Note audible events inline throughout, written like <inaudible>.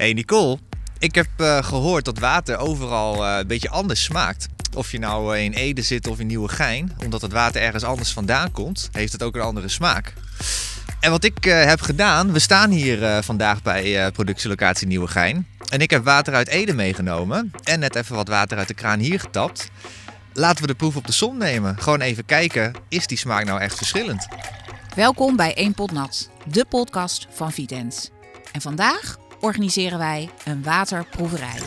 Hey Nicole, ik heb eh, gehoord dat water overal eh, een beetje anders smaakt. Of je nou eh, in Ede zit of in Nieuwegein, omdat het water ergens anders vandaan komt, heeft het ook een andere smaak. En wat ik heb gedaan, we staan hier vandaag bij productielocatie Nieuwegein. En ik heb water uit Ede meegenomen en net even wat water uit de kraan hier getapt. Laten we de proef op de som nemen. Gewoon even kijken, is die smaak nou echt verschillend? Welkom bij 1 Pot Nat, de podcast van Vitens. En vandaag organiseren wij een waterproeverij.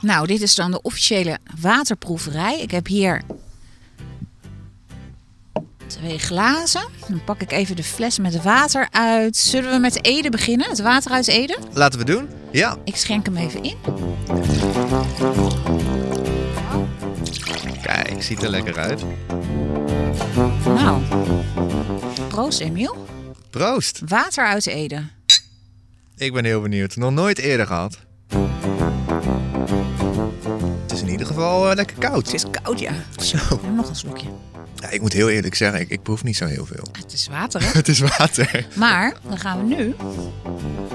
Nou, dit is dan de officiële waterproeverij. Ik heb hier twee glazen. Dan pak ik even de fles met water uit. Zullen we met Ede beginnen? Het water uit Ede? Laten we doen? Ja. Ik schenk hem even in. Kijk, ziet er lekker uit. Nou, proost Emiel. Proost! Water uit Ede. Ik ben heel benieuwd. Nog nooit eerder gehad. Het is in ieder geval eh, lekker koud. Het is koud, ja. Zo. En nog een slokje. Ja, ik moet heel eerlijk zeggen, ik, ik proef niet zo heel veel. Het is water, hè? <laughs> Het is water. Maar dan gaan we nu.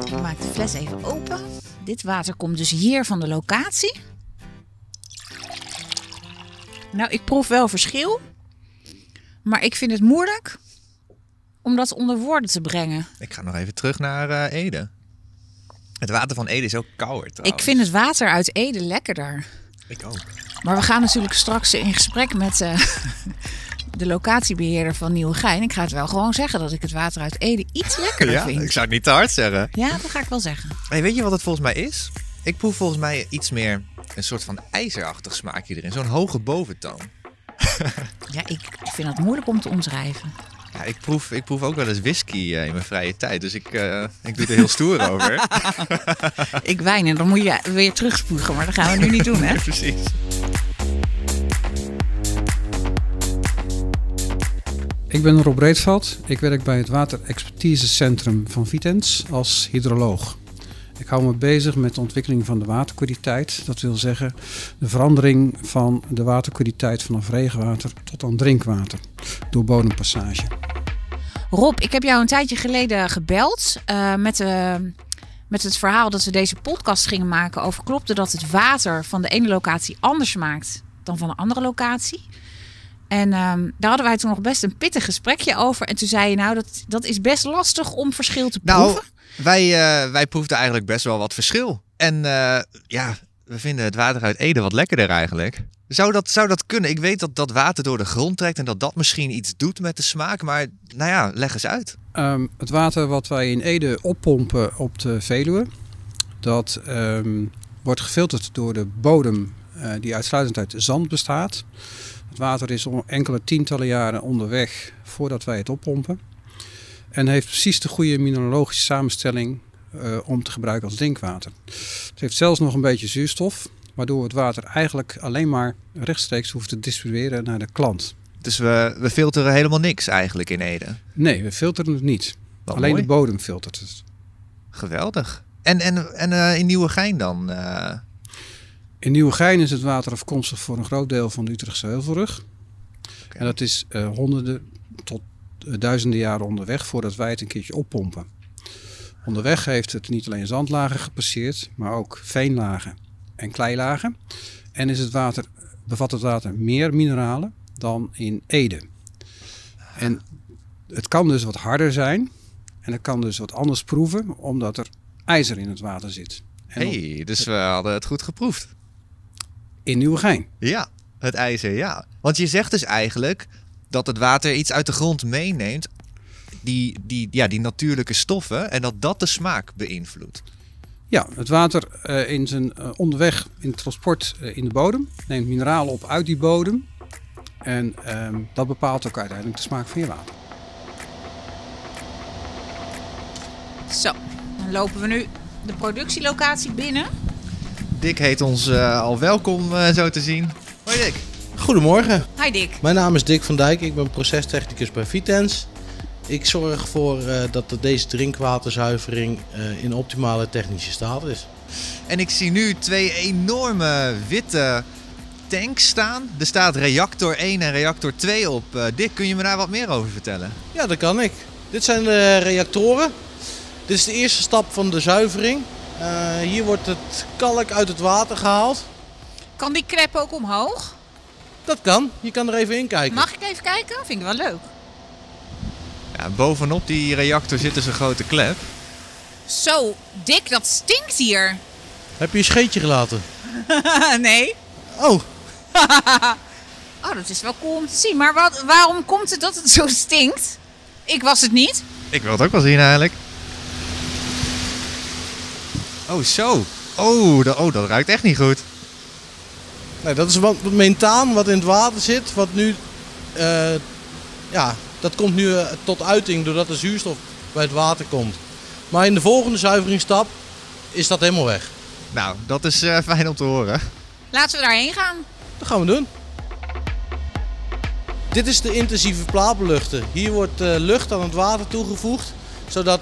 Ik maak de fles even open. Dit water komt dus hier van de locatie. Nou, ik proef wel verschil. Maar ik vind het moeilijk om dat onder woorden te brengen. Ik ga nog even terug naar eh, Ede. Het water van Ede is ook kouder Ik vind het water uit Ede lekkerder. Ik ook. Maar we gaan natuurlijk straks in gesprek met eh, <laughs> de locatiebeheerder van Nieuwegein. Ik ga het wel gewoon zeggen dat ik het water uit Ede iets lekkerder Ja, vind. ik zou het niet te hard zeggen. Ja, dat ga ik wel zeggen. Hey, weet je wat het volgens mij is? Ik proef volgens mij iets meer een soort van ijzerachtig smaakje erin. Zo'n hoge boventoon. Ja, ik vind het moeilijk om te omschrijven. Ja, ik proef, ik proef ook wel eens whisky eh, in mijn vrije tijd. Dus ik, eh, ik doe er heel stoer <laughs> over. Ik wijn en dan moet je weer terugspugen, maar dat gaan we nu niet doen, hè? <laughs> Precies. Ik ben Rob Breedveld. Ik werk bij het Waterexpertisecentrum van Vitens als hydroloog. Ik hou me bezig met de ontwikkeling van de waterkwaliteit. Dat wil zeggen de verandering van de waterkwaliteit vanaf regenwater tot aan drinkwater door bodempassage. Rob, ik heb jou een tijdje geleden gebeld eh, met, eh, met het verhaal dat we deze podcast gingen maken over klopte dat het water van de ene locatie anders smaakt dan van de andere locatie. En ehm, daar hadden wij toen nog best een pittig gesprekje over. En toen zei je nou, dat, dat is best lastig om verschil te Nou, proeven. Wij, eh, wij proefden eigenlijk best wel wat verschil. En eh, ja, we vinden het water uit Ede wat lekkerder eigenlijk. Zou dat, zou dat kunnen? Ik weet dat dat water door de grond trekt en dat dat misschien iets doet met de smaak. Maar nou ja, leg eens uit. Ehm, het water wat wij in Ede oppompen op de Veluwe, dat ehm, wordt gefilterd door de bodem eh, die uitsluitend uit zand bestaat. Het water is enkele tientallen jaren onderweg voordat wij het oppompen. En heeft precies de goede mineralogische samenstelling eh, om te gebruiken als drinkwater. Het heeft zelfs nog een beetje zuurstof, waardoor we het water eigenlijk alleen maar rechtstreeks hoeft te distribueren naar de klant. Dus we, we filteren helemaal niks eigenlijk in Ede. Nee, we filteren het niet. Wat alleen mooi. de bodem filtert het. Geweldig. En, en, en eh, in Nieuwegein dan? eh, In Nieuwegein is het water afkomstig voor een groot deel van de Utrechtse Heuvelrug. En dat is honderden tot duizenden jaren onderweg voordat wij het een keertje oppompen. Onderweg heeft het niet alleen zandlagen gepasseerd, maar ook veenlagen en kleilagen. En is het water, bevat het water meer mineralen dan in Ede. En het kan dus wat harder zijn en het kan dus wat anders proeven, omdat er ijzer in het water zit. Op- hey, dus we hadden het goed geproefd. in Nieuwegein. Ja, het ijzer, ja. Want je zegt dus eigenlijk dat het water iets uit de grond meeneemt. Die, die, ja, die natuurlijke stoffen. En dat dat de smaak beïnvloedt. Ja, het water eh, in zijn eh, onderweg in het transport eh, in de bodem neemt mineralen op uit die bodem. En ehm, dat bepaalt ook uiteindelijk de smaak van je water. Zo, dan lopen we nu de productielocatie binnen. Dick heet ons eh, al welkom eh, zo te zien. Hoi Dick. Goedemorgen, Hi Dick. mijn naam is Dick van Dijk, ik ben procestechnicus bij Vitens. Ik zorg ervoor eh, dat er deze drinkwaterzuivering eh, in optimale technische staat is. En ik zie nu twee enorme witte tank staan. Er staat reactor 1 en reactor 2 op. Uh, Dick, kun je me daar wat meer over vertellen? Ja, dat kan ik. Dit zijn de reactoren. Dit is de eerste stap van de zuivering. Uh, hier wordt het kalk uit het water gehaald. Kan die klep ook omhoog? Dat kan. Je kan er even in kijken. Mag ik even kijken? Vind ik wel leuk. Ja, bovenop die reactor zit dus een grote klep. Zo, dik, dat stinkt hier. Heb je een scheetje gelaten? <laughs> nee. Oh. <laughs> oh, dat is wel cool om te zien. Maar wat, waarom komt het dat het zo stinkt? Ik was het niet. Ik wil het ook wel zien eigenlijk. Oh, zo. Oh, dat, oh, dat ruikt echt niet goed. Nee, dat is wat methaan wat in het water zit, wat nu, uh, ja, dat komt nu uh, tot uiting doordat de zuurstof bij het water komt. Maar in de volgende zuiveringsstap is dat helemaal weg. Nou, dat is uh, fijn om te horen. Laten we daarheen gaan. Dat gaan we doen. Dit is de intensieve plaatbeluchten. Hier wordt uh, lucht aan het water toegevoegd, zodat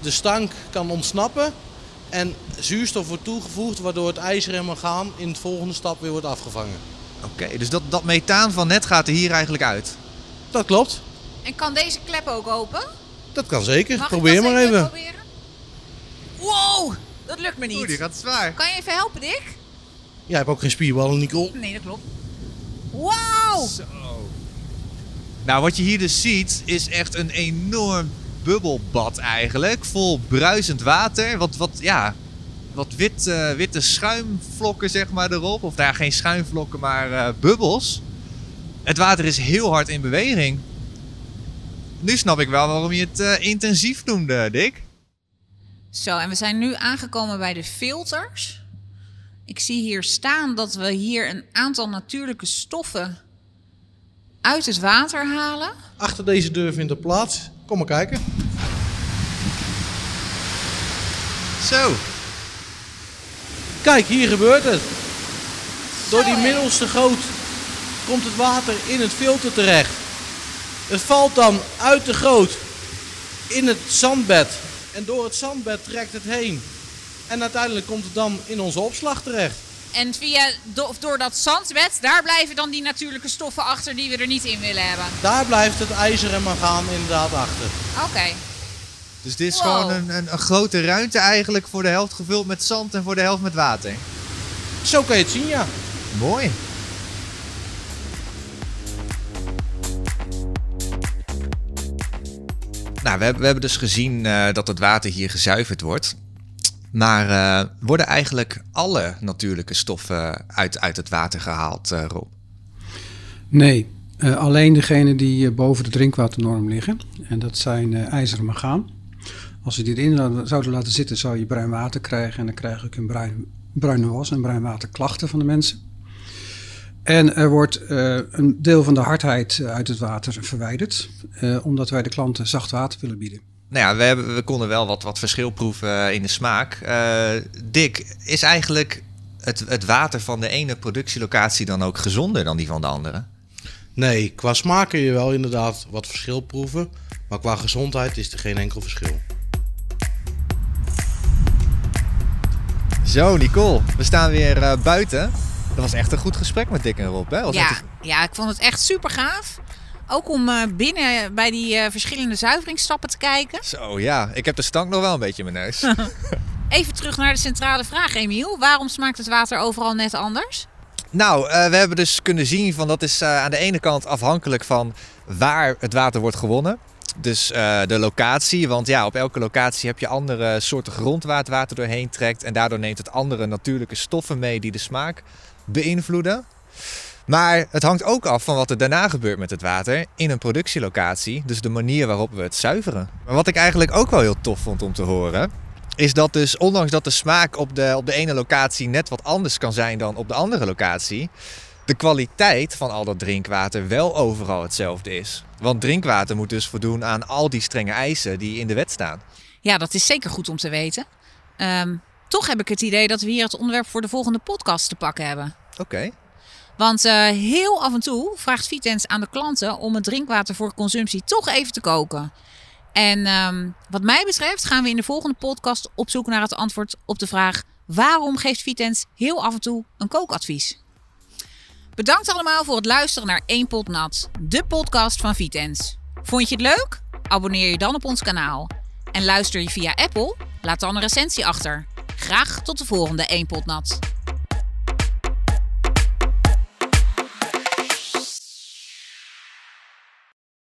de stank kan ontsnappen en zuurstof wordt toegevoegd, waardoor het ijzer en mangaan in de volgende stap weer wordt afgevangen. Oké, dus dat, dat methaan van net gaat er hier eigenlijk uit? Dat klopt. En kan deze klep ook open? Dat kan zeker. Mag Probeer maar even. Proberen? Wow, dat lukt me niet. Oeh, die gaat zwaar. Kan je even helpen, Dick? Jij hebt ook geen spierballen, Nicole. Nee, dat klopt. Wow! Zo. Nou, wat je hier dus ziet, is echt een enorm bubbelbad eigenlijk. Vol bruisend water. Wat, wat, ja, wat wit, uh, witte schuimvlokken zeg maar erop. Of daar geen schuimvlokken, maar uh, bubbels. Het water is heel hard in beweging. Nu snap ik wel waarom je het uh, intensief noemde, Dick. Zo, en we zijn nu aangekomen bij de filters. Ik zie hier staan dat we hier een aantal natuurlijke stoffen uit het water halen. Achter deze deur vindt er plaats. Kom maar kijken. Zo. Kijk, hier gebeurt het. Door die middelste goot komt het water in het filter terecht. Het valt dan uit de goot in het zandbed. En door het zandbed trekt het heen. En uiteindelijk komt het dan in onze opslag terecht. En via, of door dat zandbed, daar blijven dan die natuurlijke stoffen achter die we er niet in willen hebben? Daar blijft het ijzer en mangaan inderdaad achter. Oké. Dus dit is gewoon een, een, een, grote ruimte eigenlijk voor de helft gevuld met zand en voor de helft met water. Zo kan je het zien, ja. Mooi. Nou, we hebben, we hebben dus gezien uh, dat het water hier gezuiverd wordt. Maar uh, worden eigenlijk alle natuurlijke stoffen uit, uit het water gehaald, uh, Rob? Nee, uh, alleen degene die boven de drinkwaternorm liggen. En dat zijn ijzer en mangaan. Als we die erin zouden laten zitten, zou je bruin water krijgen. En dan krijg ik een bruin, bruine was en bruin waterklachten van de mensen. En er wordt een deel van de hardheid uit het water verwijderd. omdat wij de klanten zacht water willen bieden. Nou ja, we, hebben, we konden wel wat, wat verschil proeven eh, in de smaak. Uh, Dick, is eigenlijk het, het water van de ene productielocatie dan ook gezonder dan die van de andere? Nee, qua smaak kun je wel inderdaad wat verschil proeven. Maar qua gezondheid is er geen enkel verschil. Zo, Nicole, we staan weer uh, buiten. Dat was echt een goed gesprek met Dick en Rob. Hè? ja, ja, ik vond het echt super gaaf. Ook om uh, binnen bij die uh, verschillende zuiveringsstappen te kijken. Zo ja, ik heb de stank nog wel een beetje in mijn neus. <laughs> Even terug naar de centrale vraag, Emiel. Waarom smaakt het water overal net anders? Nou, uh, we hebben dus kunnen zien van dat is aan de ene kant afhankelijk van waar het water wordt gewonnen. Dus de locatie, want ja, op elke locatie heb je andere soorten grond waar het water doorheen trekt. En daardoor neemt het andere natuurlijke stoffen mee die de smaak beïnvloeden. Maar het hangt ook af van wat er daarna gebeurt met het water in een productielocatie. Dus de manier waarop we het zuiveren. Maar wat ik eigenlijk ook wel heel tof vond om te horen. Is dat dus ondanks dat de smaak op de, op de ene locatie net wat anders kan zijn dan op de andere locatie. De kwaliteit van al dat drinkwater wel overal hetzelfde is. Want drinkwater moet dus voldoen aan al die strenge eisen die in de wet staan. Ja, dat is zeker goed om te weten. Um, toch heb ik het idee dat we hier het onderwerp voor de volgende podcast te pakken hebben. Oké. Want uh, heel af en toe vraagt Vitens aan de klanten om het drinkwater voor consumptie toch even te koken. En um, wat mij betreft gaan we in de volgende podcast op zoek naar het antwoord op de vraag: waarom geeft Vitens heel af en toe een kookadvies? Bedankt allemaal voor het luisteren naar 1 Pot Nat, de podcast van Vitens. Vond je het leuk? Abonneer je dan op ons kanaal. En luister je via Apple? Laat dan een recensie achter. Graag tot de volgende 1 Pot Nat.